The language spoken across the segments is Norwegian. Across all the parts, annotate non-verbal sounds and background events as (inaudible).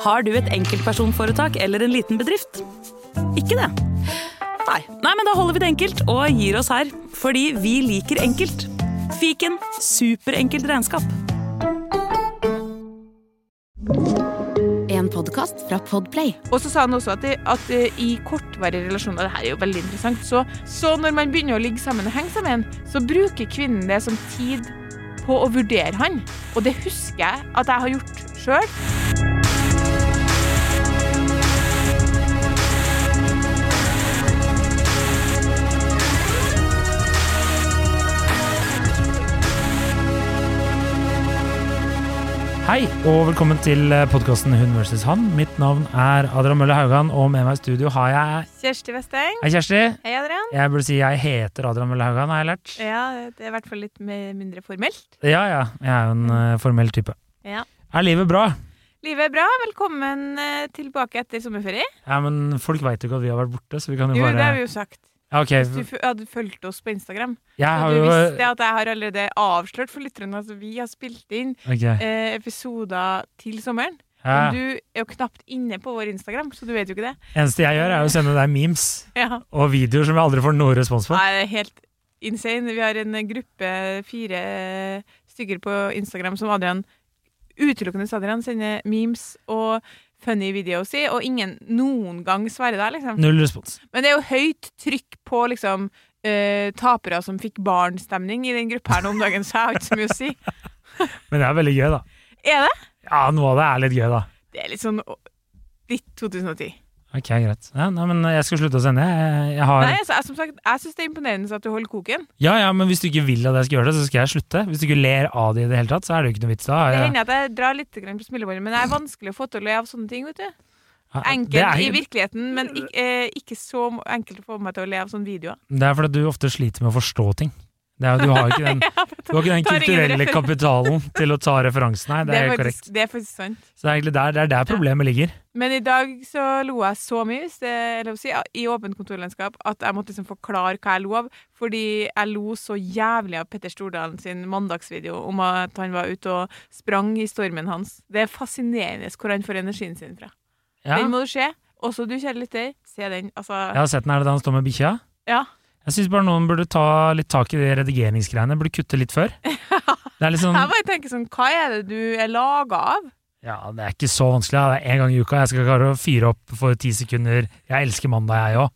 Har du et enkeltpersonforetak eller en liten bedrift? Ikke det? Nei. Nei, men da holder vi det enkelt og gir oss her. Fordi vi liker enkelt. Fiken superenkelt regnskap. En podkast fra Podplay. Og så sa han også at, det, at eh, i kortvarige relasjoner Det her er jo veldig interessant. Så, så når man begynner å ligge sammen og henge sammen, så bruker kvinnen det som tid på å vurdere han. Og det husker jeg at jeg har gjort sjøl. Hei, og velkommen til podkasten Hun versus han. Mitt navn er Adrian Mølle Haugan, og med meg i studio har jeg Kjersti Westeng. Hei, Kjersti. Hei, Adrian. Jeg burde si jeg heter Adrian Mølle Haugan, har jeg lært. Ja, det er i hvert fall litt mindre formelt. Ja, ja. Jeg er jo en eh, formell type. Ja. Er livet bra? Livet er bra. Velkommen eh, tilbake etter sommerferie. Ja, men folk veit jo ikke at vi har vært borte, så vi kan jo Jo, bare det har vi jo sagt. Ja, ok. Hvis du hadde fulgt oss på Instagram, så har du visste at jeg har allerede avslørt for lytterne at vi har spilt inn okay. eh, episoder til sommeren. Ja. Men du er jo knapt inne på vår Instagram, så du vet jo ikke det. Eneste jeg gjør, er å sende deg memes Ja. og videoer som jeg aldri får noe respons på. Nei, det er helt insane. Vi har en gruppe, fire stykker på Instagram som Adrian utelukkende Adrian sender memes og funny video si, og ingen noen gang svarer deg, liksom. Null respons. Men det er jo høyt trykk på liksom uh, tapere som fikk barnstemning i den gruppa her nå om dagen, så jeg har ikke så mye å si. (laughs) Men det er veldig gøy, da. Er det? Ja, noe av det er litt gøy, da. Det er litt sånn litt 2010. Ok, greit. Ja, nei, men jeg skal slutte å sende. Jeg, jeg har Nei, altså, jeg, som sagt, jeg syns det er imponerende at du holder koken. Ja, ja, men hvis du ikke vil at jeg skal gjøre det, så skal jeg slutte. Hvis du ikke ler av det i det hele tatt, så er det jo ikke noe vits da. Det hender at jeg drar litt på smilebåndet, men det er vanskelig å få til å le av sånne ting. vet du Enkelt er- i virkeligheten, men ikke, eh, ikke så enkelt å få meg til å le av sånne videoer. Det er fordi du ofte sliter med å forstå ting. Det er, du har den, du har ikke den (laughs) kulturelle kapitalen til å ta referansen her. Det er helt faktisk, korrekt. det er faktisk sant. Så det er egentlig der, det er der problemet ligger. Men i dag så lo jeg så mye, det er si, i åpent kontorlandskap, at jeg måtte liksom forklare hva jeg lo av. Fordi jeg lo så jævlig av Petter Stordalen sin mandagsvideo om at han var ute og sprang i stormen hans. Det er fascinerende hvor han får energien sin fra. Ja, Den må du se. Også du, kjære lytter, se den. Altså, jeg har sett den her da han står med bikkja. ja. Jeg syns bare noen burde ta litt tak i de redigeringsgreiene. Burde kutte litt før. (laughs) Det er litt sånn Jeg bare tenker sånn, hva er det du er laga av? Ja, det er ikke så vanskelig. Det er én gang i uka. Jeg skal klare å fyre opp for ti sekunder. Jeg elsker mandag, jeg òg.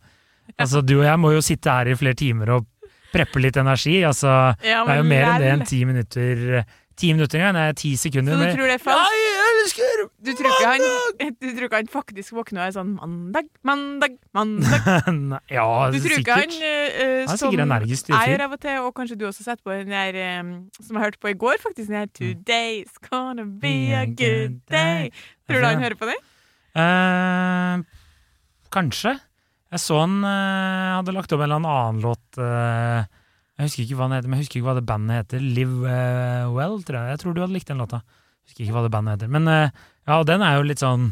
Altså, du og jeg må jo sitte her i flere timer og preppe litt energi. Altså, Ja, det er jo mer enn det enn ti minutter. Ti minutter engang, det er ti sekunder. Så du tror det er falskt? Jeg elsker Du tror ikke han, (laughs) du tror ikke han faktisk våkner og er sånn mandag, mandag, mandag? (laughs) Nei, Ja, Du tror ikke han uh, Han er sikkert energisk jeg fyr. gjør av og til, og kanskje du også setter på den der um, som jeg hørte på i går, faktisk. Den her 'Today's gonna be a good day'. Tror du han hører på den? Uh, kanskje. Jeg så han uh, hadde lagt opp en eller annen låt Uh, Jeg husker ikke hva den heter, men jeg husker ikke hva det bandet heter. Live Well, tror jeg. Jeg tror du hadde likt den låta. Husker ikke hva det bandet heter. Men eh, ja, og den er jo litt sånn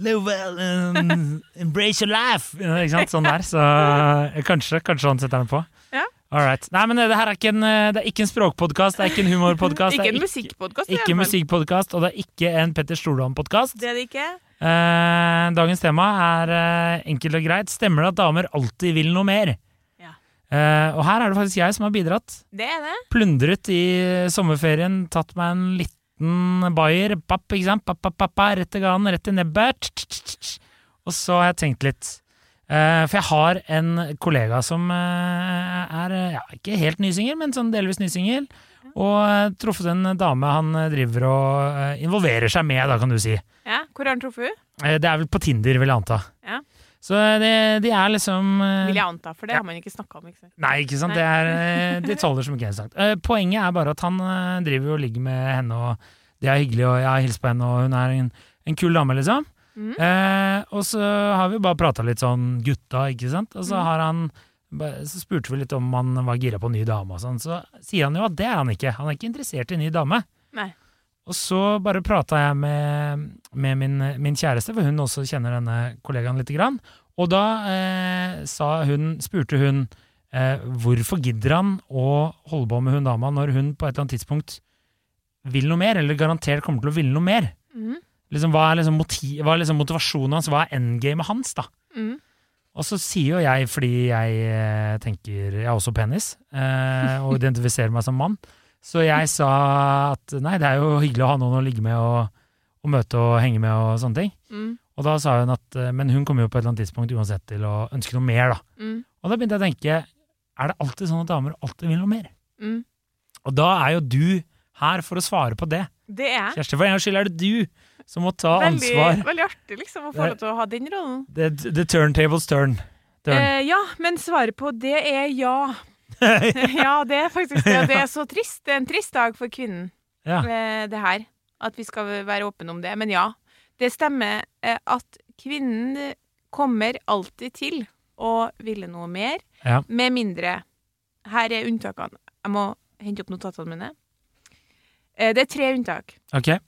Live well, and (laughs) embrace your life! (laughs) Ikke sant? Sånn der. Så eh, kanskje, kanskje han setter den på. Ja. All right. Nei, men det her er ikke en, eh, det er ikke en språkpodkast, det er ikke en humorpodkast. Ikke en musikkpodkast. ikke hvert musikkpodkast, og det er ikke en Petter Stordalen-podkast. Det er det ikke. Eh, dagens tema er eh, enkelt og greit. Stemmer det at damer alltid vil noe mer? Ja. Eh, og her er det faktisk jeg som har bidratt. Det er det. Plundret i sommerferien, tatt meg en liten bayer. Papp, ikke sant? Papp, papp, papp, rett i ganen, rett i nebbet. Og så har jeg tenkt litt. Eh, for jeg har en kollega som eh, er eh, ja, ikke helt nysingel, men sånn delvis nysingel. Og truffet en dame han driver og involverer seg med, da kan du si. Ja, Hvor har han truffet henne? Det er vel på Tinder, vil jeg anta. Ja. Så det, de er liksom eh, Vil jeg anta, for det Ja. har man ikke snakka om. ikke sant? Nei, ikke sant. Nei. Det er eh, detaljer som ikke er sagt. Eh, Poenget er bare at han eh, driver og ligger med henne, og det er hyggelig, og jeg har hilst på henne, og hun er en, en kul dame, liksom. Mm. Eh, og så har vi bare prata litt sånn gutta, ikke sant. Og så Mhm. har han Så spurte vi litt om han var gira på ny dame og sånn. Så sier han jo at det er han ikke. Han er ikke interessert i ny dame. Nei. Og så bare prata jeg med, med min, min kjæreste, for hun også kjenner denne kollegaen lite grann. Og da eh, sa hun, spurte hun eh, hvorfor gidder han å holde på med hun dama når hun på et eller annet tidspunkt vil noe mer, eller garantert kommer til å ville noe mer. Mm. liksom, hva, er liksom motiv, hva er liksom motivasjonen hans? Hva er endgamet hans, da? Mm. Og så sier jo jeg, fordi jeg eh, tenker Jeg har også penis, eh, og identifiserer meg som mann, så jeg sa at nei, det er jo hyggelig å ha noen å ligge med og, og møte og henge med og sånne ting. Mm. Og da sa hun at eh, men hun kommer jo på et eller annet tidspunkt uansett til å ønske noe mer, da. Mm. Og da begynte jeg å tenke, er det alltid sånn at damer alltid vil noe mer? Mm. Og da er jo du her for å svare på det. Det er Kjersti, for en skyld er det du som må ta veldig, ansvar. veldig artig liksom, å få lov til å ha den rollen. The, the turntables turn. turn. Eh, ja, men svaret på det er ja. (laughs) ja, det er faktisk det. Det er så trist. Det er en trist dag for kvinnen, ja. eh, det her. At vi skal være åpne om det. Men ja, det stemmer eh, at kvinnen kommer alltid til å ville noe mer, Ja. med mindre Her er unntakene. Jeg må hente opp notatene mine. Eh, det er tre unntak. Okay.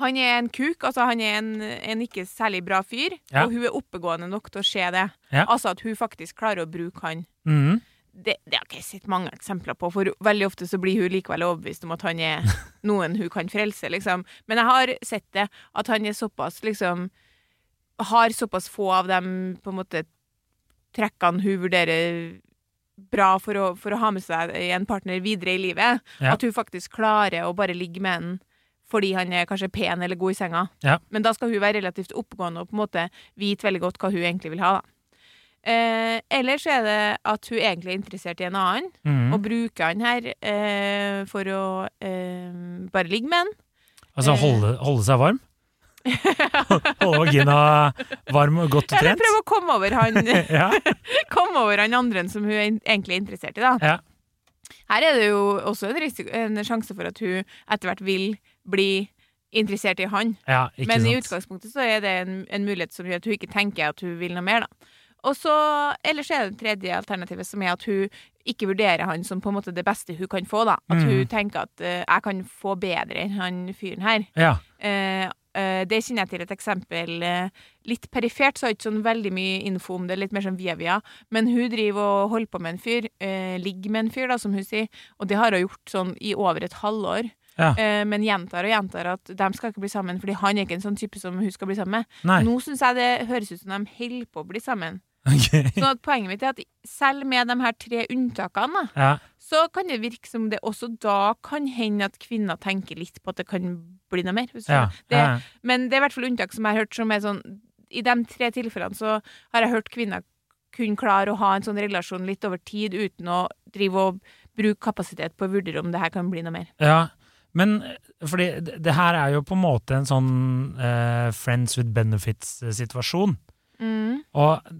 Han er en kuk, altså han er en, en ikke særlig bra fyr, Ja. og hun er oppegående nok til å se det. Ja. Altså at hun faktisk klarer å bruke han. Mhm. Det, det har ikke jeg sett mange eksempler på, for veldig ofte så blir hun likevel overbevist om at han er (laughs) noen hun kan frelse, liksom. Men jeg har sett det, at han er såpass, liksom Har såpass få av de på en måte trekkene hun vurderer bra for å, for å ha med seg en partner videre i livet, Ja. at hun faktisk klarer å bare ligge med en fordi han er kanskje pen eller god i senga. Ja. Men da skal hun være relativt oppegående og på en måte vite veldig godt hva hun egentlig vil ha. da. Eh, eller så er det at hun egentlig er interessert i en annen, mm. og bruker han her eh, for å eh, bare ligge med han. Altså holde, holde seg varm? (laughs) holde vagina varm og godt Eller trent? prøve å komme over han, (laughs) Ja. (laughs) komme over han andre som hun er- egentlig er interessert i. da. Ja. Her er det jo også en, risiko, en sjanse for at hun etter hvert vil bli interessert i han. ja, ikke Men i utgangspunktet så er det en, en mulighet som gjør at hun ikke tenker at hun vil noe mer. da. Og så, Ellers er det tredje alternativet, som er at hun ikke vurderer han som på en måte det beste hun kan få. da. At Mm. hun tenker at uh, jeg kan få bedre enn han fyren her. Ja. Uh, uh, det kjenner jeg til et eksempel litt perifert, så har jeg ikke sånn veldig mye info om det, litt mer sånn via-via. Men hun driver og holder på med en fyr, ligger med en fyr, da, som hun sier, og det har hun gjort sånn i over et halvår. Ja. Men gjentar og gjentar at de skal ikke bli sammen, fordi han er ikke en sånn type som hun skal bli sammen med. Nei. Nå syns jeg det høres ut som de holder på å bli sammen. Ok. Sånn at poenget mitt er at selv med de her tre unntakene, Ja. så kan det virke som det også da kan hende at kvinner tenker litt på at det kan bli noe mer. Ja. Det, ja. Men det er i hvert fall unntak som jeg har hørt som er sånn I de tre tilfellene så har jeg hørt kvinner kunne klare å ha en sånn relasjon litt over tid uten å drive og bruke kapasitet på å vurdere om det her kan bli noe mer. Ja, men eh, fordi det, her er jo på en måte en sånn eh, friends with benefits-situasjon. Mm. Og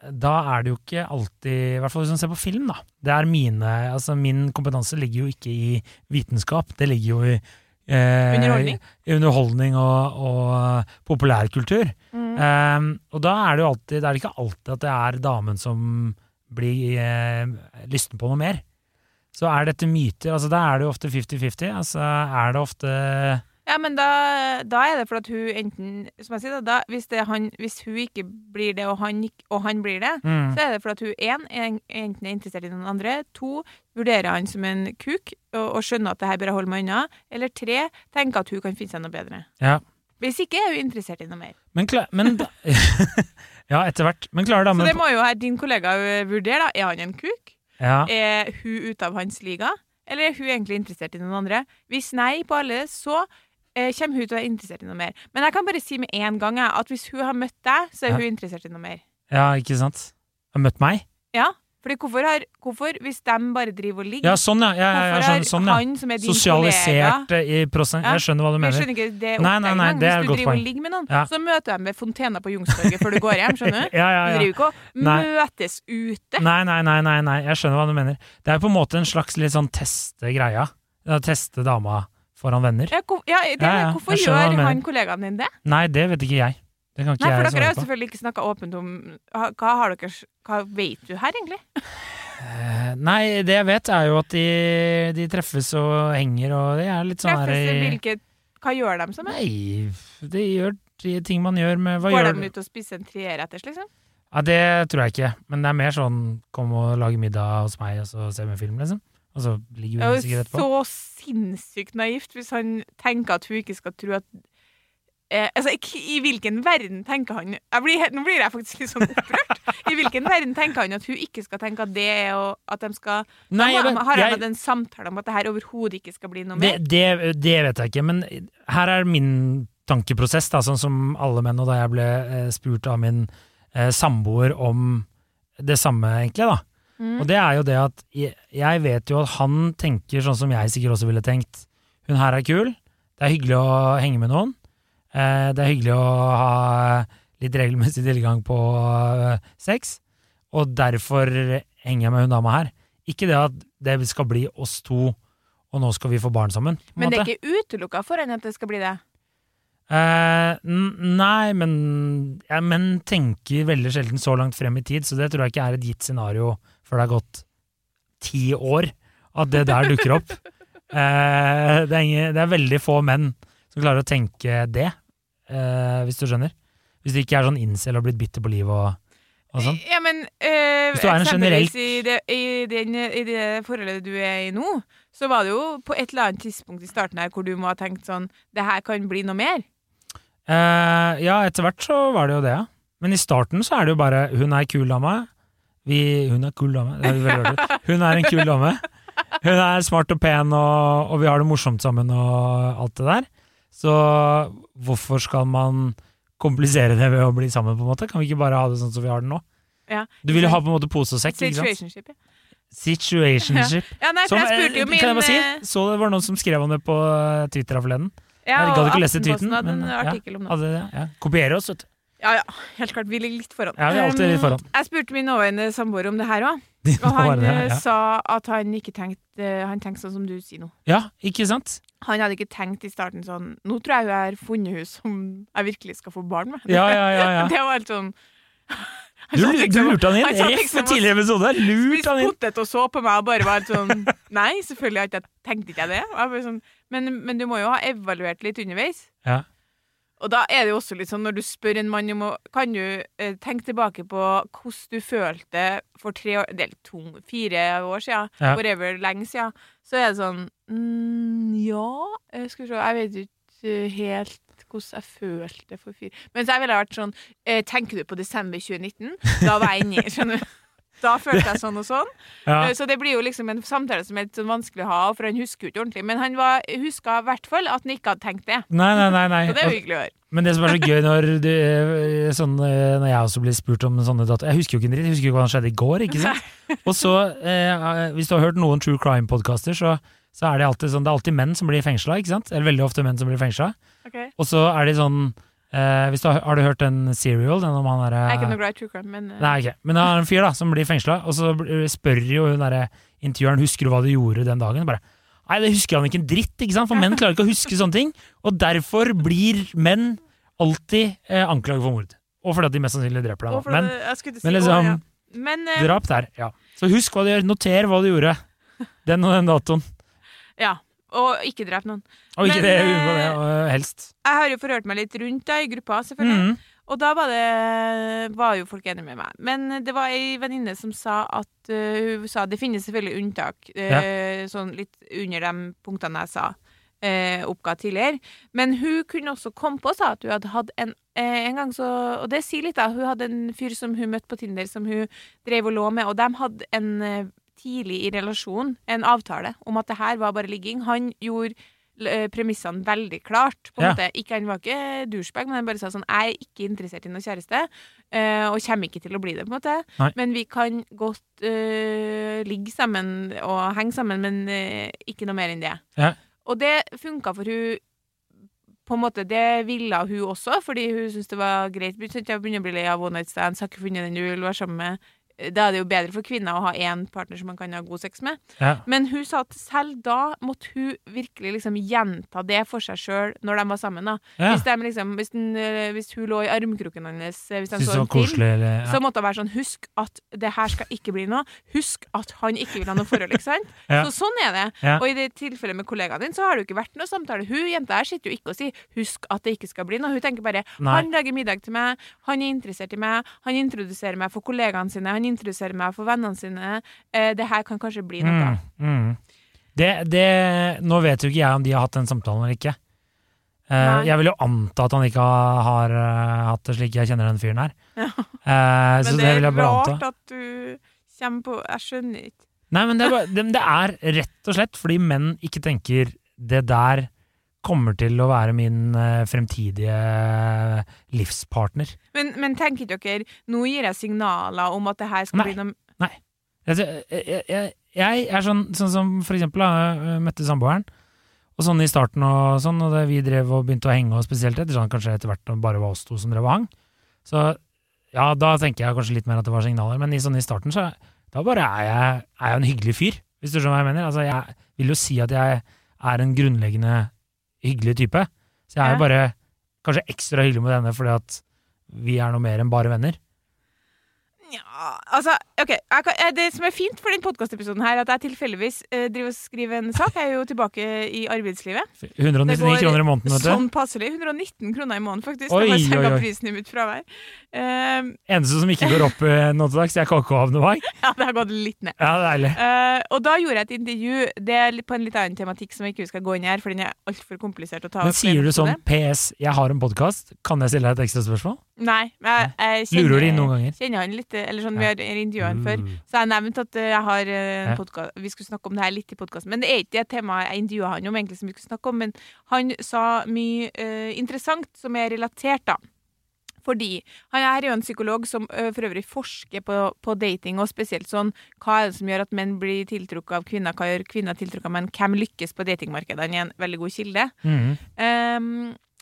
da er det jo ikke alltid I hvert fall hvis man ser på film, da. Det er mine, altså Min kompetanse ligger jo ikke i vitenskap. Det ligger jo i eh, Underholdning. Underholdning og, og populærkultur. Mm. Um, og da er det jo alltid Det er ikke alltid at det er damen som blir eh, lysten på noe mer. Så er dette myter. altså Da er det jo ofte 50-50. altså Er det ofte Ja, men da, da er det for at hun enten Som jeg sier, da, da hvis, det han, hvis hun ikke blir det, og han, og han blir det, mm, så er det for at hun én enten er interessert i noen andre, to vurderer han som en kuk og, og skjønner at det her bør jeg holde meg unna, eller tre tenker at hun kan finne seg noe bedre. Ja. Hvis ikke er hun interessert i noe mer. Men, klar, men da, (laughs) Ja, etter hvert. Men klarer Så det må jo her din kollega vurdere, da. Er han en kuk? ja, Er hun ute av hans liga? Eller er hun egentlig interessert i noen andre? Hvis nei på alle, så eh, kommer hun til å være interessert i noe mer. Men jeg kan bare si med en gang at hvis hun har møtt deg, så er Ja. hun interessert i noe mer. ja, ikke sant? Har møtt meg? Ja, fordi hvorfor, har, hvorfor hvis de bare driver og ligger Ja, sånn, ja. ja, ja, ja Hvorfor sånn, ja. han som er din Sosialisert kollega, i prosent. Jeg skjønner hva du Jeg mener. skjønner ikke det Nei, nei, nei, det er Hvis du driver og ligger med noen, Ja. så møter du dem ved fontena på Youngstorget før du går hjem. skjønner du? (laughs) Ja, ja, Du ja. driver ikke og Nei. møtes ute. Nei, nei, nei, nei, nei, jeg skjønner hva du mener. Det er på en måte en slags litt sånn teste greia. Teste dama foran venner. Ja, hvor, ja, det, Ja, Hvorfor gjør han, han kollegaen din det? Nei, det vet ikke jeg. Det kan ikke Nei, for jeg dere har jo selvfølgelig ikke snakka åpent om Hva har dere Hva vet du her, egentlig? Eh, Nei, det jeg vet er jo at de, de treffes og henger, og det er litt sånn Treffes her hvilket Hva gjør de som er? Nei, de gjør de ting man gjør med Hva Går gjør de ut og spiser en trierretters, liksom? Ja, det tror jeg ikke, men det er mer sånn kom og lage middag hos meg, og så ser vi en film, liksom. Og så ligger Det er jo så sinnssykt naivt hvis han tenker at hun ikke skal tro at eh, altså, i, hvilken verden tenker han jeg blir, Nå blir jeg faktisk litt sånn opprørt. I hvilken verden tenker han at hun ikke skal tenke at det er å, At de skal Nei, men Har jeg jeg- hatt en samtale om at det her overhodet ikke skal bli noe Det, mer? det, det vet jeg ikke, men her er min tankeprosess, da, sånn som alle menn, og da jeg ble eh, spurt av min eh, samboer om det samme, egentlig, da. Mm. Og det er jo det at jeg, vet jo at han tenker sånn som jeg sikkert også ville tenkt. Hun her er kul, det er hyggelig å henge med noen, eh, det er hyggelig å ha litt regelmessig tilgang på eh, sex, og derfor henger jeg med hun dama her. Ikke det at det skal bli oss to, og nå skal vi få barn sammen. Men måte. Det er ikke utelukka for henne at det skal bli det? Eh, nei, men ja, menn tenker veldig sjelden så langt frem i tid, så det tror jeg ikke er et gitt scenario før det har gått ti år at det der dukker opp. (laughs) Eh, det, er ingen, det er veldig få menn som klarer å tenke det, eh, hvis du skjønner. Hvis du ikke er sånn incel og blitt bitter på livet og, og sånn. Ja, men eh, Hvis du er en eksempelvis i det, i, den, i det forholdet du er i nå, så var det jo på et eller annet tidspunkt i starten her hvor du må ha tenkt sånn Det her kan bli noe mer. Eh, ja, etter hvert så var det jo det, ja. Men i starten så er det jo bare Hun er kul dame. Vi, hun er kul dame. Hun er en kul dame. Hun er smart og pen, og, og vi har det morsomt sammen og alt det der. Så hvorfor skal man komplisere det ved å bli sammen, på en måte? Kan vi ikke bare ha det sånn som vi har det nå? Ja. Du vil jo ha på en måte pose og sekk, ikke sant? Situationship. Ja. Situationship. Ja, nei, Som, jeg spurte jo eh, min kan jeg bare si? eh, Så det var noen som skrev om det på eh, Twitter her forleden. Ja, Jeg gadd ikke lese tweeten, en men, ja. ja. Kopiere oss, vet du. Ja, ja, helt klart. Vi ligger litt foran. Ja, vi er alltid litt foran. Um, Jeg spurte min nåværende samboer om det her òg, (laughs) og han eh, ja. sa at han ikke tenkte Han tenkte sånn som du sier nå. ja, ikke sant? Han hadde ikke tenkt i starten sånn Nå tror jeg hun har funnet hun som jeg virkelig skal få barn med. Ja, ja, ja. ja. (laughs) Det var helt sånn Du, du liksom- lurte han inn han rett liksom og tidligere episode. Lurt han inn. potet og så på meg og bare var sånn (laughs) Nei, selvfølgelig har ikke jeg tenkt ikke jeg det. Jeg sånn, men, men du må jo ha evaluert litt underveis. Ja. Og da er det jo også litt sånn når du spør en mann om å Kan du eh, tenke tilbake på hvordan du følte for tre år Eller to, fire år siden, Ja. whatever, lenge siden, så er det sånn mm, Ja, skal vi se Jeg vet ikke helt hvordan jeg følte for fire Mens jeg ville vært sånn eh, Tenker du på desember 2019? Da var jeg inni, skjønner du. Da følte jeg sånn og sånn. (laughs) Ja. Eh, Så det blir jo liksom en samtale som er litt sånn vanskelig å ha, for han husker jo ikke ordentlig. Men han var, huska i hvert fall at han ikke hadde tenkt det. Nei, nei, nei. nei. (laughs) Så det er jo hyggelig å høre. Men det som er så gøy når, du, eh, sånn, eh, når jeg også blir spurt om sånne datoer Jeg husker jo ikke en dritt, jeg husker jo hva som skjedde i går. ikke sant? Og så, eh, hvis du har hørt noen true crime-podkaster, så, så er det alltid sånn Det er alltid menn som blir fengsla, ikke sant? Eller veldig ofte menn som blir fengsla. Okay. Og så er de sånn eh, hvis du har, har du hørt den Serial? Den om han derre Jeg er ikke noe glad i true crime, men uh... Nei, okay. Men det er en fyr da, som blir fengsla, og så spør jo hun derre intervjueren husker du hva du gjorde den dagen. Bare, Nei, det husker han ikke en dritt, ikke sant? for menn klarer ikke å huske sånne ting. Og derfor blir menn alltid eh, anklaget for mord. Og fordi at de mest sannsynlig dreper deg. Men, si, men liksom å, ja. Men eh, drap der, ja. Så husk hva du gjør. Noter hva du gjorde. Den og den datoen. ja. Og ikke drep noen. Og ikke Men, det, unngå det, og helst. Jeg har jo forhørt meg litt rundt da, i gruppa, selvfølgelig. Mm. Og da var, det, var jo folk enige med meg. Men det var ei venninne som sa at uh, Hun sa det finnes selvfølgelig unntak, eh, sånn litt under de punktene jeg sa. Eh, oppga tidligere. Men hun kunne også komme på sa at hun hadde hatt en en gang så, Og det sier litt, da. Hun hadde en fyr som hun møtte på Tinder, som hun drev og lå med, og de hadde en tidlig i relasjonen en avtale om at det her var bare ligging. Han gjorde eh, premissene veldig klart. På en Ja. måte. Ikke, han var ikke douchebag, men han bare sa sånn Jeg er ikke interessert i noe kjæreste, eh, og kommer ikke til å bli det, på en måte. Nei. Men vi kan godt uh, ligge sammen og henge sammen, men uh, ikke noe mer enn det. Ja. Og det funka for hun på en måte, Det ville hun også, fordi hun syntes det var greit. Jeg begynner å bli lei av one night stands, har ikke funnet den du vil være sammen med. Da er det jo bedre for kvinner å ha én partner som man kan ha god sex med. Ja. Men hun sa at selv da måtte hun virkelig liksom gjenta det for seg sjøl når de var sammen. da. Ja. Hvis, de liksom, hvis, den, eh, hvis hun lå i armkroken hans, eh, hvis de så en film, ja. så måtte hun være sånn Husk at det her skal ikke bli noe. Husk at han ikke vil ha noe forhold. ikke sant? (laughs) Så sånn er det. Og i det tilfellet med kollegaen din, så har det jo ikke vært noe samtale. Hun jenta her sitter jo ikke og sier 'husk at det ikke skal bli noe'. Hun tenker bare. 'han lager middag til meg, han er interessert i meg, han introduserer meg for kollegaene sine, han introduserer meg for vennene sine'. Eh, det her kan kanskje bli noe. Mm, mm. Det, det, nå vet jo ikke jeg om de har hatt den samtalen eller ikke. Uh, jeg vil jo anta at han ikke har, har eh, hatt det slik jeg kjenner den fyren her. Ja. Uh, Men det, det er jeg rart anta. at du kommer på Jeg skjønner ikke. Nei, men det er, det, det er rett og slett fordi menn ikke tenker det der kommer til å være min eh, fremtidige livspartner. Men, men tenker dere Nå gir jeg signaler om at det her skal Nei. bli noe Nei. Jeg, jeg, jeg, jeg er sånn, sånn som for eksempel da, møtte samboeren, og sånn i starten og sånn, og det, vi drev og begynte å henge, og spesielt etter sånn, kanskje etter hvert det bare var oss to som drev og hang. Så ja, da tenker jeg kanskje litt mer at det var signaler, men i, sånn, i starten så da bare er jeg, er jeg en hyggelig fyr, hvis du skjønner hva jeg mener. Altså, jeg vil jo si at jeg er en grunnleggende hyggelig type, så jeg er jo bare kanskje ekstra hyggelig med denne fordi at vi er noe mer enn bare venner. Ja, altså, ok kan, eh, Det som er fint for den podkastepisoden her, er at jeg tilfeldigvis uh, driver og skriver en sak. Jeg er jo tilbake i arbeidslivet. 199 kroner i måneden, vet du. Sånn passelig. 119 kroner i måneden, faktisk. Oi, det var oi, prisen i mitt fravær. Um, Eneste som ikke går opp uh, nå til dags, er kakaoabonnement. (laughs) ja, det har gått litt ned. Ja, det er deilig. Uh, og da gjorde jeg et intervju Det er på en litt annen tematikk som jeg ikke skal gå inn i her, for den er altfor komplisert å ta Men sier du sånn. PS, jeg har en podkast, kan jeg stille deg et ekstra spørsmål? Nei. men Jeg, jeg kjenner, Lurer de noen ganger? Kjenner han litt, eller sånn, Vi har intervjua han før. Mm. Så jeg nevnte nevnt at eh, jeg har eh, en podcast, Vi skulle snakke om det her litt i podkasten. Men det er ikke det temaet jeg intervjua han om, egentlig, som vi skulle snakke om. Men han sa mye uh, interessant som er relatert, da. Fordi han er jo en psykolog som eh, for øvrig forsker på, på dating, og spesielt sånn hva er det som gjør at menn blir tiltrukket av kvinner, hva gjør kvinner tiltrukket av menn, hvem lykkes på datingmarkedet? Han er en veldig god kilde. Mm. Ehm,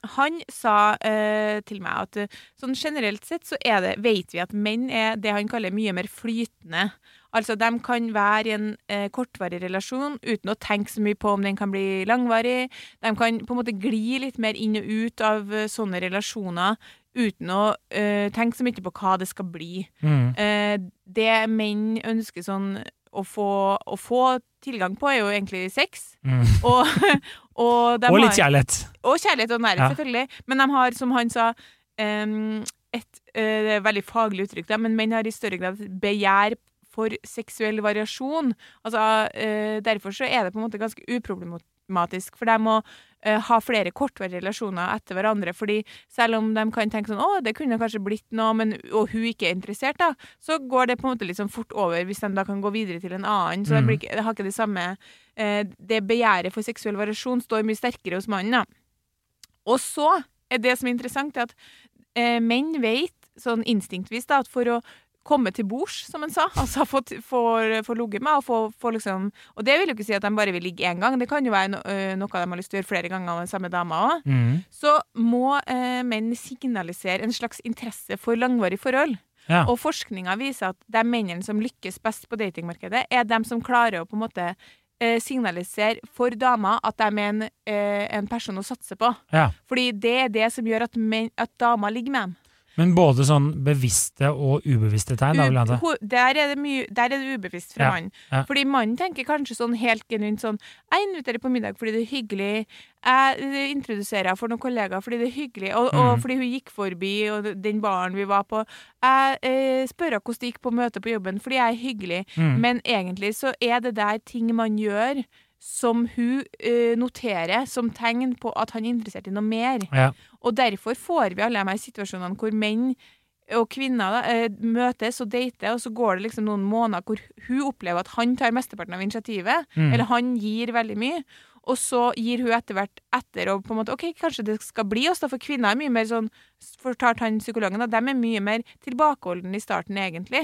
han sa eh, til meg at eh, sånn generelt sett så er det, vet vi at menn er det han kaller mye mer flytende. Altså de kan være i en eh, kortvarig relasjon uten å tenke så mye på om den kan bli langvarig. De kan på en måte gli litt mer inn og ut av uh, sånne relasjoner uten å uh, tenke så mye på hva det skal bli. Mm. Uh, det menn ønsker sånn å få, å få tilgang på, er jo egentlig sex. Mm. (laughs) Og, og, Og litt kjærlighet. og kjærlighet og nærhet, Ja. selvfølgelig. Men de har, som han sa um, et uh, veldig faglig uttrykk, da, men menn har i større grad begjær for seksuell variasjon. Altså, uh, derfor så er det på en måte ganske uproblematisk for dem å ha flere kortvarige relasjoner etter hverandre. fordi selv om de kan tenke sånn 'Å, det kunne kanskje blitt noe', men, og hun ikke er interessert, da, så går det på en måte litt sånn fort over hvis de da kan gå videre til en annen. Så det, blir det har ikke det samme eh, Det begjæret for seksuell variasjon står mye sterkere hos mannen, da. Og så er det som er interessant, er at eh, menn vet sånn instinktvis da, at for å komme til bords, som han sa, altså få, få, få ligget med, og få, få liksom Og det vil jo ikke si at de bare vil ligge én gang, det kan jo være no, noe de har lyst til å gjøre flere ganger med den samme dama òg. Mm. Så må eh, menn signalisere en slags interesse for langvarig forhold. Ja. Og forskninga viser at de mennene som lykkes best på datingmarkedet, er de som klarer å på en måte eh, signalisere for damer at de er en, eh, en person å satse på. ja. Fordi det er det som gjør at, at damer ligger med dem. Men både sånn bevisste og ubevisste tegn, da jeg anta. Der er det mye Der er det ubevisst fra Ja, mannen. ja. Fordi mannen tenker kanskje sånn helt genuint sånn Jeg inviterer på middag fordi det er hyggelig. Jeg eh, introduserer henne for noen kollegaer fordi det er hyggelig. Og, og Mhm. fordi hun gikk forbi, og den baren vi var på. Jeg eh, spør henne hvordan det gikk på møtet på jobben fordi jeg er hyggelig. Mm. Men egentlig så er det der ting man gjør som hun uh, noterer som tegn på at han er interessert i noe mer. Ja. Og derfor får vi alle de her situasjonene hvor menn og kvinner da, eh, møtes og dater, og så går det liksom noen måneder hvor hun opplever at han tar mesteparten av initiativet, Mm. eller han gir veldig mye. Og så gir hun etter hvert etter og på en måte OK, kanskje det skal bli oss, da, for kvinner er mye mer sånn Fortalte han psykologen at de er mye mer tilbakeholdne i starten, egentlig.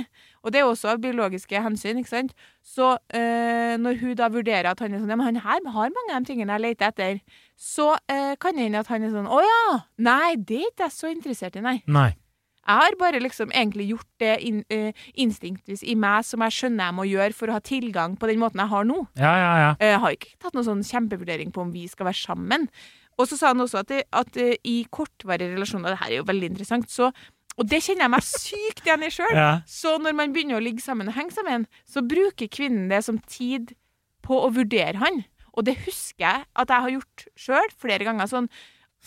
Og det er også av biologiske hensyn, ikke sant. Så øh, når hun da vurderer at han er sånn Ja, men han her har mange av de tingene jeg leter etter, så øh, kan det hende at han er sånn Å ja! Nei, det er ikke jeg så interessert i, nei. Nei. Jeg har bare liksom egentlig gjort det in, uh, instinktvis i meg som jeg skjønner jeg må gjøre for å ha tilgang på den måten jeg har nå. Ja, ja, ja. Eh, Jeg har ikke tatt noen sånn kjempevurdering på om vi skal være sammen. Og så sa han også at, det, at uh, i kortvarige relasjoner, det her er jo veldig interessant, så Og det kjenner jeg meg sykt igjen i sjøl. (laughs) ja. Så når man begynner å ligge sammen og henge sammen, så bruker kvinnen det som tid på å vurdere han. Og det husker jeg at jeg har gjort sjøl flere ganger. Sånn,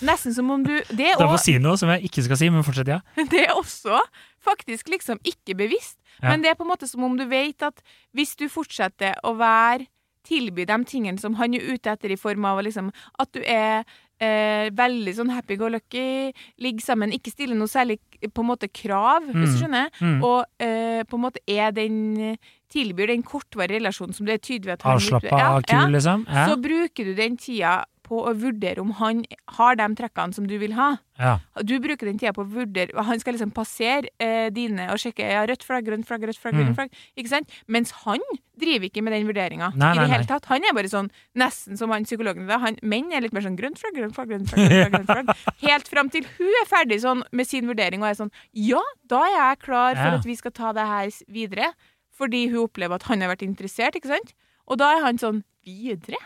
nesten som om du Det er Du får også, si noe som jeg ikke skal si, men fortsett, ja. (laughs) det er også faktisk liksom ikke bevisst. Ja. Men det er på en måte som om du vet at hvis du fortsetter å være tilby de tingene som han er ute etter, i form av liksom, at du er eh, veldig sånn happy-go-lucky, ligger sammen, ikke stiller noe særlig på en måte krav, hvis du Mm. skjønner, Mm. og eh, på en måte er den tilbyr den kortvarige relasjonen som det er tydelig at han Avslappa, Ja, kul, ja. liksom. Ja. Så bruker du den tida på å vurdere om han har de trekkene som du vil ha. ja. Du bruker den tida på å vurdere Han skal liksom passere eh, dine og sjekke ja, rødt flagg, grønt flagg, rødt flagg, Mm. grønt flagg. Ikke sant? Mens han driver ikke med den vurderinga i det hele tatt. Han er bare sånn nesten som han psykologen da. Han, menn er litt mer sånn grønt flagg, grønt flagg, grønt flagg. Grønt flagg, grønt flagg. (laughs) Helt fram til hun er ferdig sånn med sin vurdering og er sånn Ja, da er jeg klar for Ja. at vi skal ta det her videre. Fordi hun opplever at han har vært interessert, ikke sant? Og da er han sånn Videre?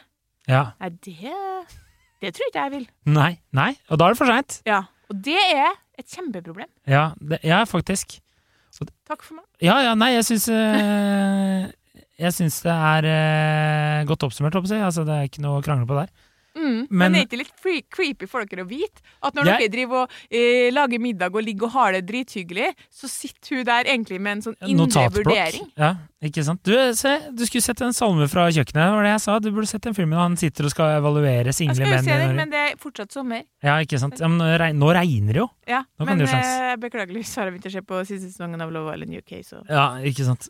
Ja. Nei, det Det tror ikke jeg vil. Nei. Nei. Og da er det for seint. Ja. Og det er et kjempeproblem. Ja, det, ja, faktisk. Takk for meg. Ja, ja, nei, jeg syns øh, Jeg syns det er eh, godt oppsummert, håper jeg. Altså, det er ikke noe å krangle på der. Mm, men, Men- det er ikke litt creepy for dere å vite at når Jeg- dere driver og eh, lager middag og ligger og har det drithyggelig, så sitter hun der egentlig med en sånn indre vurdering? Ja, ikke sant. Du, se, du skulle sett en salme fra kjøkkenet, var det jeg sa. Du burde sett den filmen. Han sitter og skal evaluere Jeg skal jo menn. se den, men det er fortsatt sommer. Ja, ikke sant. Ja, men nå regner det jo. Ja, Nå men eh, beklageligvis har jeg begynt å se på siste sesongen av Love Island UK, så Ja, ikke sant.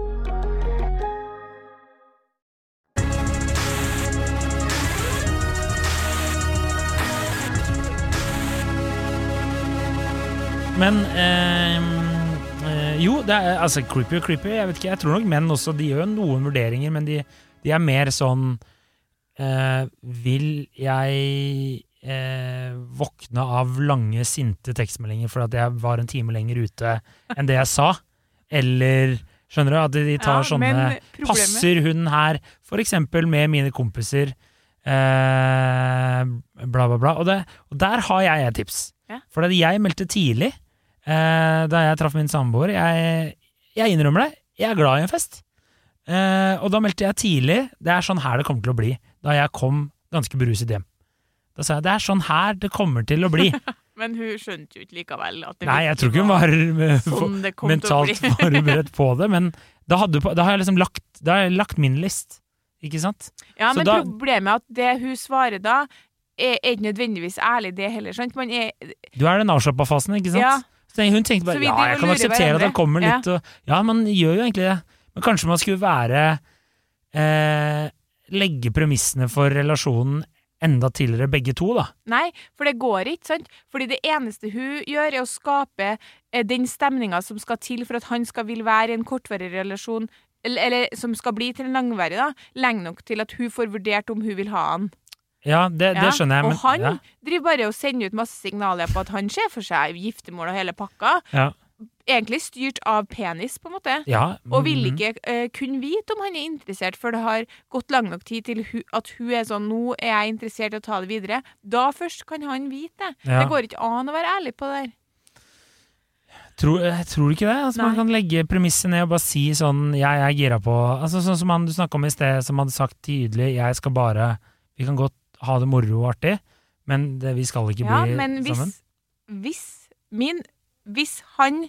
Men eh, eh, Jo, det er altså creepy og creepy. Jeg vet ikke, jeg tror nok menn også De gjør noen vurderinger, men de, de er mer sånn eh, Vil jeg eh, våkne av lange, sinte tekstmeldinger fordi jeg var en time lenger ute enn det jeg sa? Eller Skjønner du? At de tar Ja, sånne Passer hun her, for eksempel med mine kompiser? Eh, bla, bla, bla. Og, det, og der har jeg et tips. Ja. For jeg meldte tidlig, eh, da jeg traff min samboer jeg, jeg innrømmer det, jeg er glad i en fest. Eh, og da meldte jeg tidlig Det er sånn her det kommer til å bli. Da jeg kom ganske beruset hjem. Da sa jeg det er sånn her det kommer til å bli. (laughs) Men hun skjønte jo ikke likevel at det Nei, jeg tror ikke hun var (laughs) sånn mentalt (laughs) forberedt på det, men da, hadde, da har jeg liksom lagt, da har jeg lagt min list. Ikke sant? Ja, Så men da- problemet er at det hun svarer da, er, er ikke nødvendigvis ærlig, det heller. Sant? Man er Du er den avslappa fasen, ikke sant? Ja. Så hun tenkte bare ja, jeg kan akseptere at det kommer kommer Ja. litt og Ja, man gjør jo egentlig det. Men kanskje man skulle være eh, Legge premissene for relasjonen enda tidligere, begge to, da. Nei, for det går ikke, sant? Fordi det eneste hun gjør, er å skape eh, den stemninga som skal til for at han skal vil være i en kortvarig relasjon, eller, eller som skal bli til en langvarig, da, lenge nok til at hun får vurdert om hun vil ha han. Ja, det, det skjønner jeg, men og han ja, driver bare og sender ut masse signaler på at han ser for seg giftermål og hele pakka. ja, Egentlig styrt av penis, på en måte. ja, Og vil mhm. ikke uh, kunne vite om han er interessert før det har gått lang nok tid til hu at hun er sånn 'Nå er jeg interessert i å ta det videre'. Da først kan han vite det. Det går ikke an å være ærlig på det der. Tror, jeg tror ikke det. Altså, man kan legge premisset ned og bare si sånn Jeg er gira på altså, Sånn som han du snakka om i sted, som hadde sagt tydelig Jeg skal bare Vi kan godt ha det moro og artig, men det, vi skal ikke Ja, bli men hvis, sammen. hvis min Hvis han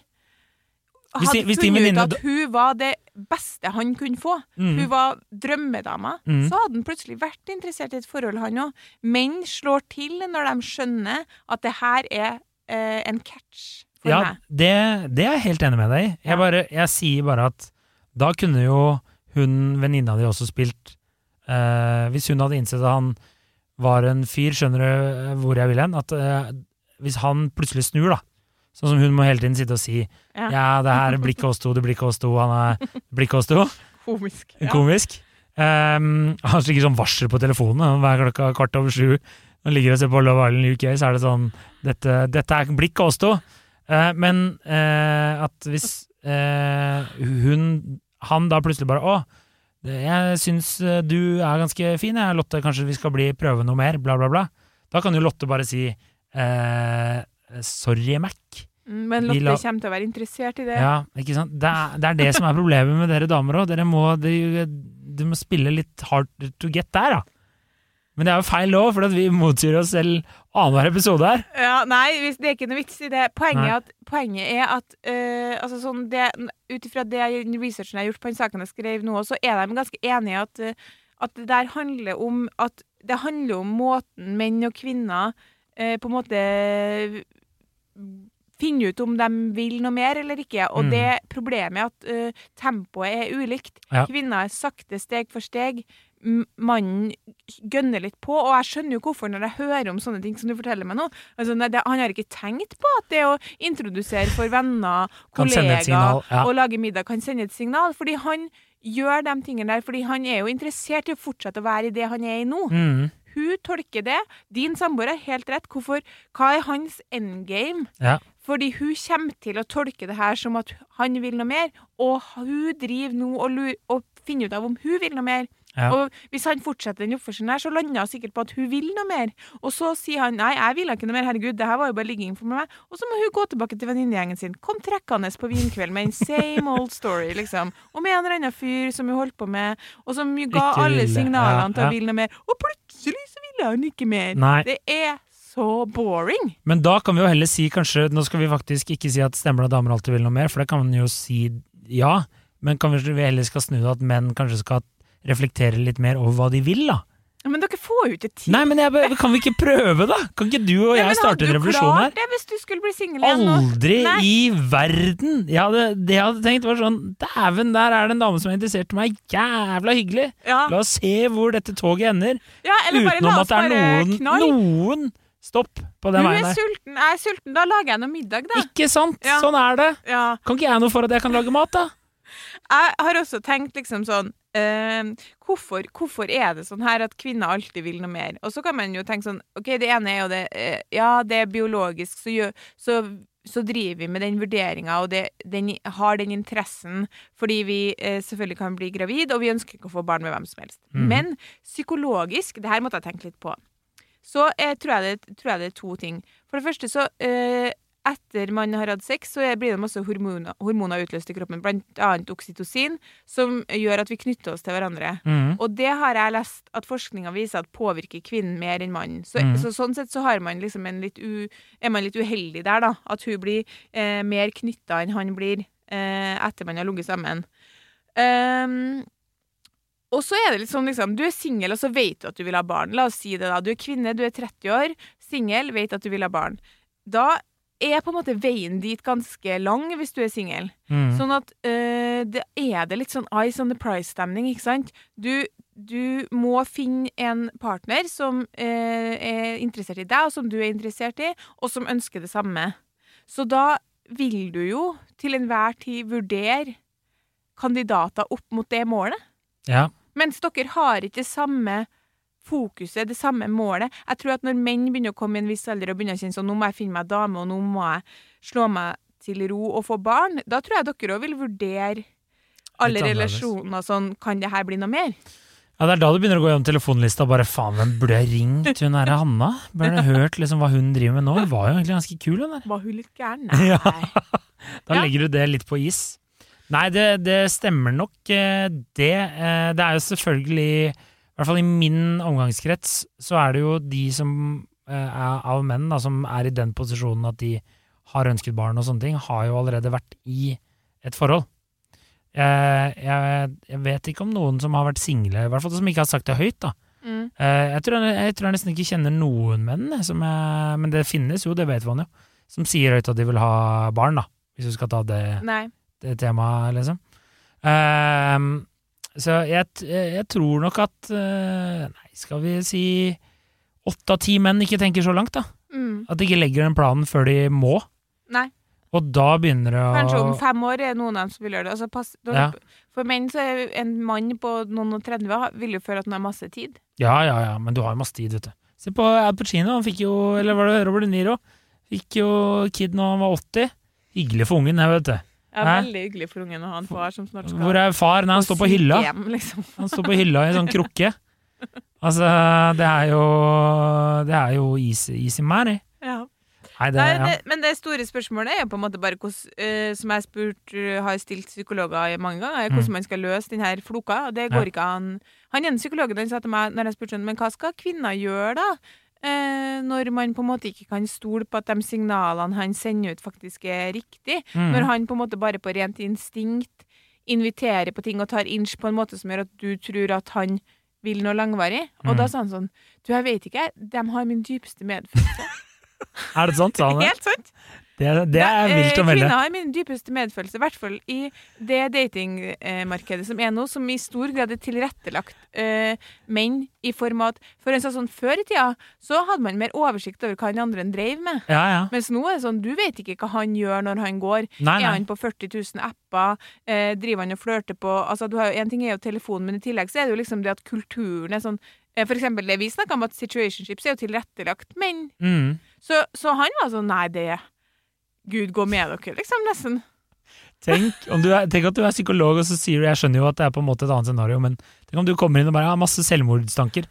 Hvis de- hadde hvis funnet ut venninne at hun var det beste han kunne få, mm. hun var drømmedama, mm. så hadde han plutselig vært interessert i et forhold, han òg. Menn slår til når de skjønner at det her er eh, en catch for Ja, meg. det, det er jeg helt enig med deg i. Jeg, bare, jeg sier bare at da kunne jo hun venninna di også spilt eh, Hvis hun hadde innsett at han var en fyr, skjønner du eh, hvor jeg vil hen? At eh, hvis han plutselig snur, da. Sånn som hun må hele tiden sitte og si Ja. Ja, det her blir ikke oss to, det blir ikke oss to, han er blir ikke oss to. Komisk. Ja. Komisk. Um, han slikker sånn varsel på telefonen hver klokka kvart over sju. man ligger og ser på Love Island UK, så er det sånn Dette, dette er blikk oss to. Uh, men uh, at hvis uh, hun Han da plutselig bare Å, jeg syns eh, du er ganske fin, jeg, Lotte. Kanskje vi skal bli prøve noe mer? Bla, bla, bla. Da kan jo Lotte bare si eh, Sorry, Mac. Mm, Men Lotte la- kommer til å være interessert i det. Ja, ikke sant? Det er, det er det som er problemet med dere damer òg. Dere må, de, de må spille litt hard to get der, da. Men det er jo feil òg, for at vi motsier oss selv annenhver episode her. Ja, nei, det er ikke noe vits i det. Poenget er at, poenget er at uh, altså sånn Ut ifra det researchen jeg har gjort på den saken jeg skrev nå, så er de ganske enige i at, øh, at det der handler om at det handler om måten menn og kvinner uh, på en måte finner ut om de vil noe mer eller ikke. Og Mm. det problemet er at uh, tempoet er ulikt. Ja. Kvinner er sakte, steg for steg. Mannen gønner litt på, og jeg skjønner jo hvorfor når jeg hører om sånne ting som du forteller meg nå. Altså, nei, det, han har ikke tenkt på at det å introdusere for venner, (laughs) kollegaer ja. og lage middag kan sende et signal. Fordi han gjør de tingene der fordi han er jo interessert i å fortsette å være i det han er i nå. Mm, Hun tolker det. Din samboer har helt rett. Hvorfor? Hva er hans endgame? ja. Fordi hun kommer til å tolke det her som at han vil noe mer, og hun driver nå og, og finner ut av om hun vil noe mer. Ja. Og hvis han fortsetter den oppførselen her, så lander hun sikkert på at hun vil noe mer. Og så sier han nei, jeg vil ikke noe mer, herregud, det her var jo bare ligging for meg. Og så må hun gå tilbake til venninnegjengen sin. Kom trekkende på vinkveld med en same old story, liksom. Og med en eller annen fyr som hun holdt på med, og som ga alle signalene ja, til å ville noe mer. Og plutselig så ville han ikke mer. Nei. Det er så boring. Men da kan vi jo heller si kanskje Nå skal vi faktisk ikke si at stemmer det damer alltid vil noe mer, for det kan man jo si ja. Men kanskje vi heller skal snu det at menn kanskje skal reflektere litt mer over hva de vil, da. Men dere får jo ikke tid. Nei, men jeg, kan vi ikke prøve, da? Kan ikke du og jeg Nei, starte en hadde du revolusjon her? klart det hvis du skulle bli singel igjen? Aldri i verden! Jeg hadde, det jeg hadde tenkt, var sånn Dæven, der er det en dame som er interessert i meg. Jævla hyggelig! Ja. La oss se hvor dette toget ender. ja, eller bare la Utenom oss at det er noen, knall. noen stopp på Du den er veien der. sulten, jeg er sulten, da lager jeg noe middag, da. Ikke sant? Ja. Sånn er det. Ja. Kan ikke jeg noe for at jeg kan lage mat, da? Jeg har også tenkt liksom sånn eh, hvorfor, hvorfor er det sånn her at kvinner alltid vil noe mer? Og så kan man jo tenke sånn OK, det ene er jo det eh, Ja, det er biologisk, så, gjør, så, så driver vi med den vurderinga, og det, den, har den interessen fordi vi eh, selvfølgelig kan bli gravid, og vi ønsker ikke å få barn med hvem som helst. Mm. Men psykologisk, det her måtte jeg tenke litt på, så jeg, tror, jeg det, tror jeg det er to ting. For det første så eh, etter man har hatt sex, så blir det masse hormoner, hormoner utløst i kroppen, blant annet oksytocin, som gjør at vi knytter oss til hverandre. Mm. Og det har jeg lest at forskninga viser at påvirker kvinnen mer enn mannen. Så, mm. så sånn sett så har man liksom u, er man litt uheldig der, da. At hun blir eh, mer knytta enn han blir eh, etter man har ligget sammen. Um, og så er det litt sånn, liksom, du er singel, og så vet du at du vil ha barn. La oss si det, da. Du er kvinne, du er 30 år, singel, vet at du vil ha barn. Da er på en måte veien dit ganske lang hvis du er singel. Mm. Sånn at øh, det er det litt sånn eyes on the price-stemning, ikke sant? Du, du må finne en partner som øh, er interessert i deg, og som du er interessert i, og som ønsker det samme. Så da vil du jo til enhver tid vurdere kandidater opp mot det målet. Ja. Mens dere har ikke det samme fokuset, det samme målet. Jeg tror at når menn begynner å komme i en viss alder og begynner å kjenne sånn, nå må jeg finne meg dame, og nå må jeg slå meg til ro og få barn, da tror jeg dere òg vil vurdere alle relasjoner sånn, kan det her bli noe mer? Ja, Det er da du begynner å gå gjennom telefonlista bare faen, hvem burde jeg ringt hun derre Hanna? Burde jeg hørt liksom hva hun driver med nå? Hun var jo egentlig ganske kul, hun der. Var hun litt gæren? (laughs) Nei. Ja. Da legger du det litt på is. Nei, det, det stemmer nok, eh, det. Eh, Det er jo selvfølgelig I hvert fall i min omgangskrets så er det jo de som eh, er av menn da, som er i den posisjonen at de har ønsket barn og sånne ting, har jo allerede vært i et forhold. Jeg, jeg, jeg vet ikke om noen som har vært single, i hvert fall som ikke har sagt det høyt. da. Mm. Jeg tror, jeg, tror jeg nesten ikke kjenner noen menn, men det finnes jo, det vet man jo, som sier høyt at de vil ha barn, da, hvis du skal ta det, Nei. Temaet, liksom. Ehm, så jeg, jeg tror nok at uh, Nei, skal vi si åtte av ti menn ikke tenker så langt, da. Mm. At de ikke legger den planen før de må. Nei. Og da begynner det å Kanskje om fem år er noen av dem som vil gjøre det. Altså, pass, Ja. For menn så er en mann på noen og 30 vil jo føle at han har masse tid. Ja, ja, ja, men du har jo masse tid, vet du. Se på Al Pacino, han fikk jo Eller var det Robert De Niro? Fikk jo kid når han var 80. Hyggelig for ungen, det, vet du. Ja, Hæ? veldig hyggelig for ungen å ha en far som snart skal Hvor er far? Nei, han står på hylla. Hjem, liksom. Han står på hylla i en sånn krukke. Altså, det er jo Det er jo easy, easy money. Ja. Nei, det, Nei, ja. men det store spørsmålet er jo på en måte bare hvordan, uh, som jeg spurt, eh, har stilt psykologer mange ganger, er hvordan man skal løse denne floka. Og det går Mm. Ja. ikke an. Han ene psykologen han sa til meg når jeg spurte sånn, men hva skal kvinner gjøre da? Eh, når man på en måte ikke kan stole på at de signalene han sender ut, faktisk er riktig. Mm. Når han på en måte bare på rent instinkt inviterer på ting og tar inch på en måte som gjør at du tror at han vil noe langvarig. Og Mm. da sa han sånn Du, jeg vet ikke, de har min dypeste medfølelse. (laughs) Er det sant, sa han det? Helt sant. Det, det er vilt å Eh, melde. Kvinner har min dypeste medfølelse, i hvert fall i det datingmarkedet som er nå, som i stor grad er tilrettelagt uh, menn i form av at For en sånn, Før i tida så hadde man mer oversikt over hva den andre drev med. Ja, ja. Mens nå er det sånn, du vet ikke hva han gjør når han går. Nei, Er han på 40 000 apper? Uh, driver han og flørter på altså, du har jo, En ting er jo telefonen, men i tillegg så er det jo liksom det at kulturen er sånn For eksempel det vi snakka om, at situationships er jo tilrettelagt menn. Mm. Så, så han var sånn Nei, det Gud gå med dere, liksom. Nesten. Tenk, om du er, tenk at du er psykolog, og så sier du Jeg skjønner jo at det er på en måte et annet scenario, men tenk om du kommer inn og bare har masse selvmordstanker.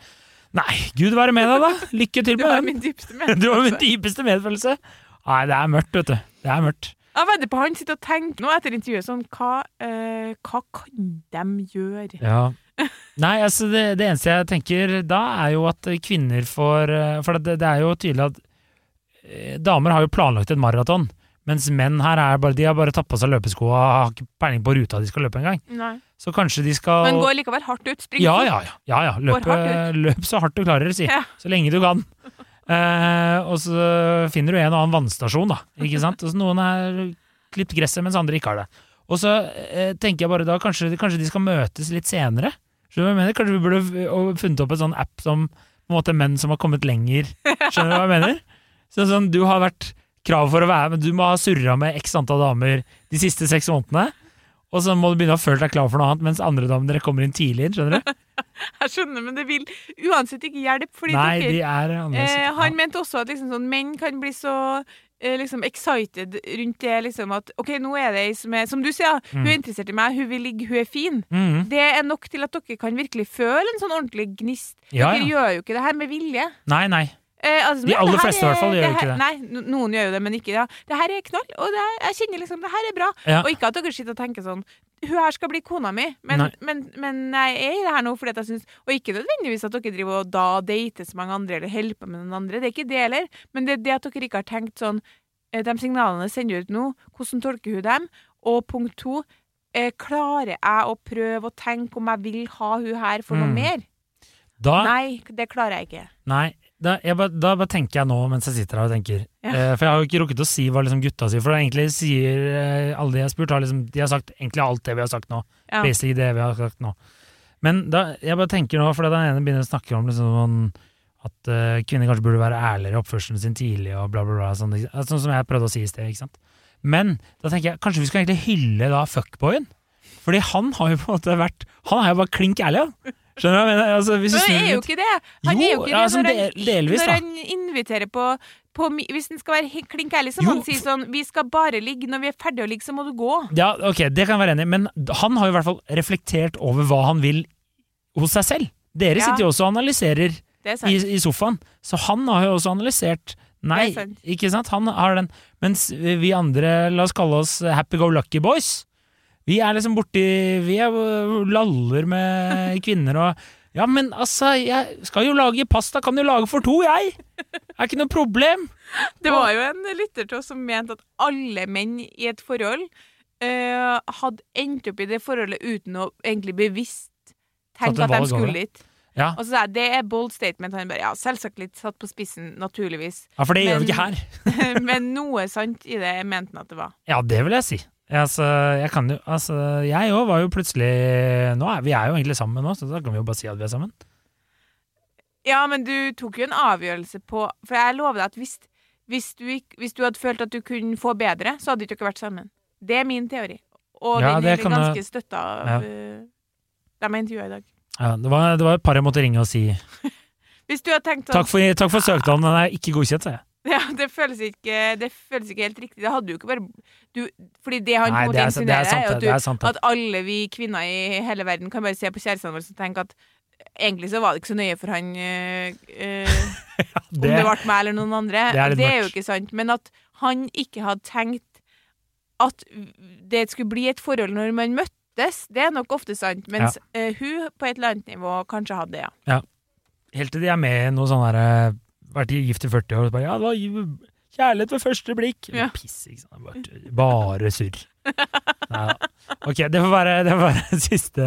Nei, Gud være med deg, da! Lykke til Du med (laughs) var min dypeste Du har min dypeste medfølelse. Nei, det er mørkt, vet du. Det er mørkt. Jeg vedder på han sitter og tenker nå etter intervjuet sånn Hva, eh, hva kan de gjøre? Ja. Nei, altså det, det eneste jeg tenker da, er jo at kvinner får eh, For det, det er jo tydelig at eh, damer har jo planlagt et maraton, mens menn her er bare, de har bare tatt på seg løpeskoa, og har ikke peiling på ruta de skal løpe engang. Så kanskje de skal Men går likevel hardt ut. Spring ja, ja, ja, ja, ja. Løpe, løp så hardt du klarer, si. Ja. Så lenge du kan. (laughs) Eh, og så finner du en og annen vannstasjon, da. Ikke sant? Og så noen har klippet gresset, mens andre ikke har det. Og så eh, tenker jeg bare da, kanskje, kanskje de skal møtes litt senere. Skjønner du hva jeg mener? Kanskje vi burde funnet opp en sånn app som på en måte menn som har kommet lenger. Skjønner du hva jeg mener? Sånn, sånn, du har vært krav for å være med du må ha surra med x antall damer de siste seks månedene. Og så må du begynne å føle deg klar for noe annet, mens andre damer dere kommer inn tidlig inn. skjønner du? (laughs) Jeg skjønner, men det vil uansett ikke hjelpe. Fordi Nei, dere, de er annerledes. eh, han mente også at liksom sånn, menn kan bli så eh, liksom excited rundt det liksom at OK, nå er det ei som er Som du sier, hun er interessert i meg, hun vil ligge, hun er fin. Mm. Det er nok til at dere kan virkelig føle en sånn ordentlig gnist. Ja, Dere ja. gjør jo ikke det her med vilje. Nei, nei. Eh, altså, De aller fleste i hvert fall gjør her- ikke det. Nei, noen gjør jo det, men ikke ja. Det her er knall, og her, jeg kjenner liksom det her er bra. Ja. Og ikke at dere sitter og tenker sånn Hun her skal bli kona mi, men, men, men jeg er i det her nå fordi jeg syns Og ikke nødvendigvis at dere driver og da dater så mange andre eller holder på med noen andre, det er ikke det heller, men det er det at dere ikke har tenkt sånn eh, De signalene sender ut nå, hvordan tolker hun dem? Og punkt to, eh, klarer jeg å prøve å tenke om jeg vil ha hun her for noe Mm. mer? Da, Nei, det klarer jeg ikke. nei, da, bare, da ba tenker jeg nå mens jeg sitter her og tenker. Ja. Eh, for jeg har jo ikke rukket å si hva liksom gutta sier, for egentlig sier eh, alle de jeg har spurt, har liksom, de har sagt egentlig alt det vi har sagt nå. Ja. Basically det vi har sagt nå. Men da, jeg bare tenker nå, for den ene begynner å snakke om liksom sånn at eh, kvinner kanskje burde være ærligere i oppførselen sin tidlig, og bla, bla, bla. Sånn, sånn som jeg prøvde å si i sted. ikke sant? Men da tenker jeg kanskje vi skal egentlig hylle da fuckboyen. Fordi han har jo på en måte vært Han er jo bare klink ærlig, han. Skjønner du hva jeg mener? Altså, hvis Men han er jo ikke det. Han Jo, er jo ikke det sånn når, han, delvis, når han inviterer på, på Hvis han skal være klink ærlig, så må han si sånn Vi skal bare ligge. Når vi er ferdige å ligge, så må du gå. Ja, ok, det kan jeg være enig i, men han har jo i hvert fall reflektert over hva han vil hos seg selv. Dere Ja. sitter jo også og analyserer er i, i sofaen, så han har jo også analysert. Nei, sant. ikke sant? Han har den. Mens vi andre, la oss kalle oss happy go lucky boys, vi er liksom borti Vi er laller med kvinner og Ja, men altså, jeg skal jo lage pasta, kan jo lage for to, jeg! Er ikke noe problem. Det var jo en lytter til oss som mente at alle menn i et forhold uh, hadde endt opp i det forholdet uten å egentlig bevisst tenke en at de skulle dit. Ja, Og så sa jeg det er bold statement. Han bare ja, selvsagt litt satt på spissen, naturligvis. ja for det gjør vi ikke her. (laughs) Men noe sant i det mente han at det var. Ja, det vil jeg si. Altså, jeg kan jo Altså, jeg òg var jo plutselig nå er, Vi er jo egentlig sammen nå, så da kan vi jo bare si at vi er sammen. Ja, men du tok jo en avgjørelse på For jeg lover deg at hvis, hvis, du, hvis du hadde følt at du kunne få bedre, så hadde ikke dere vært sammen. Det er min teori. Og Ja, den er ganske støtta av Ja. uh, dem jeg intervjua i dag. Ja, det, var, det var et par jeg måtte ringe og si. (laughs) Hvis du hadde tenkt sånn Takk for, takk for søknaden, den er ikke godkjent, sa jeg. (laughs) Ja, det føles ikke, det føles ikke helt riktig. Det hadde jo ikke bare du, Fordi det han Nei, på en det måte er det er er det, at, det du, at alle vi kvinner i hele verden kan bare se på kjærestene våre og tenke at egentlig så var det ikke så nøye for han (laughs) øh, øh, om det ble meg eller noen andre. det er Det er jo ikke sant. Men at han ikke hadde tenkt at det skulle bli et forhold når man møttes, det er nok ofte sant. Mens øh, hun på et eller annet nivå kanskje hadde det, ja. Helt til de er med i noe sånn derre Vært gift i 40 år og så bare Ja, det var kjærlighet ved første blikk. Ja. Piss, ikke sant. Bare, bare surr. Nei da. Ok, det får være, det får være (laughs) siste,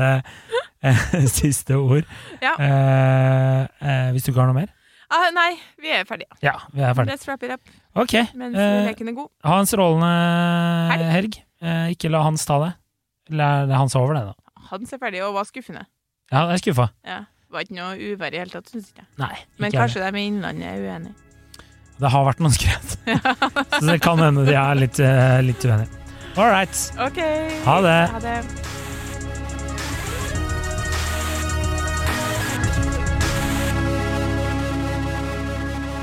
eh, siste ord. Ja. Eh, eh, hvis du ikke har noe mer? Ah, nei, vi er ferdige. Ja, vi er ferdige. Let's wrap it up Ok. mens eh, leken er god. ha en strålende Helg. helg. Eh, ikke la Hans ta det. La, er Hans over det, da? Hans er ferdig og var skuffende. Ja, jeg er skuffa. Ja. Det var ikke noe uvær i hele tatt, syns jeg. Nei. Men ikke Men kanskje de i Innlandet er uenige. Det har vært noen skred. (laughs) Så det kan hende de er litt, eh, litt uenige. All right. Okay. Ha det. Ha det.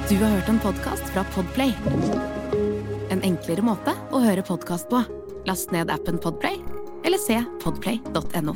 Du har hørt en podkast fra Podplay. En enklere måte å høre podkast på. Last ned appen Podplay, eller se podplay.no.